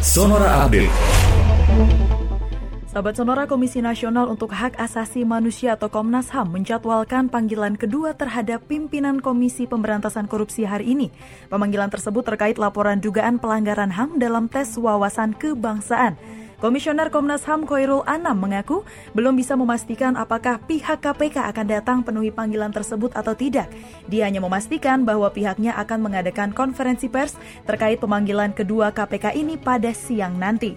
Sonora Update. Sahabat Sonora Komisi Nasional untuk Hak Asasi Manusia atau Komnas HAM menjadwalkan panggilan kedua terhadap pimpinan Komisi Pemberantasan Korupsi hari ini. Pemanggilan tersebut terkait laporan dugaan pelanggaran HAM dalam tes wawasan kebangsaan. Komisioner Komnas HAM Koirul Anam mengaku belum bisa memastikan apakah pihak KPK akan datang penuhi panggilan tersebut atau tidak. Dia hanya memastikan bahwa pihaknya akan mengadakan konferensi pers terkait pemanggilan kedua KPK ini pada siang nanti.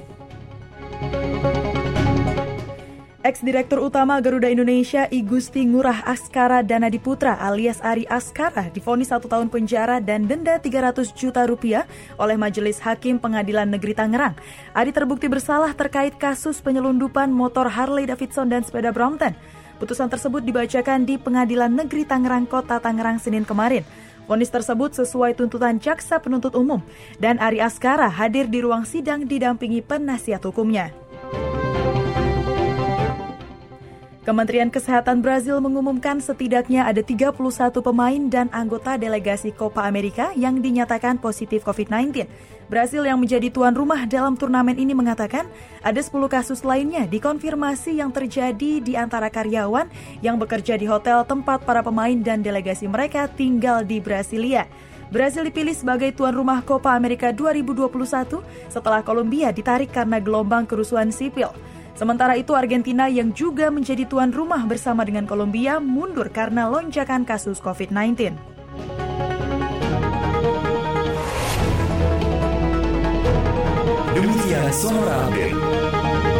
Ex-Direktur Utama Garuda Indonesia I Gusti Ngurah Askara Danadiputra alias Ari Askara difonis satu tahun penjara dan denda 300 juta rupiah oleh Majelis Hakim Pengadilan Negeri Tangerang. Ari terbukti bersalah terkait kasus penyelundupan motor Harley Davidson dan sepeda Brompton. Putusan tersebut dibacakan di Pengadilan Negeri Tangerang Kota Tangerang Senin kemarin. Vonis tersebut sesuai tuntutan jaksa penuntut umum dan Ari Askara hadir di ruang sidang didampingi penasihat hukumnya. Kementerian Kesehatan Brazil mengumumkan setidaknya ada 31 pemain dan anggota delegasi Copa America yang dinyatakan positif COVID-19. Brazil yang menjadi tuan rumah dalam turnamen ini mengatakan ada 10 kasus lainnya dikonfirmasi yang terjadi di antara karyawan yang bekerja di hotel tempat para pemain dan delegasi mereka tinggal di Brasilia. Brazil dipilih sebagai tuan rumah Copa America 2021 setelah Kolombia ditarik karena gelombang kerusuhan sipil. Sementara itu Argentina yang juga menjadi tuan rumah bersama dengan Kolombia mundur karena lonjakan kasus COVID-19. Demikian Sonora Update.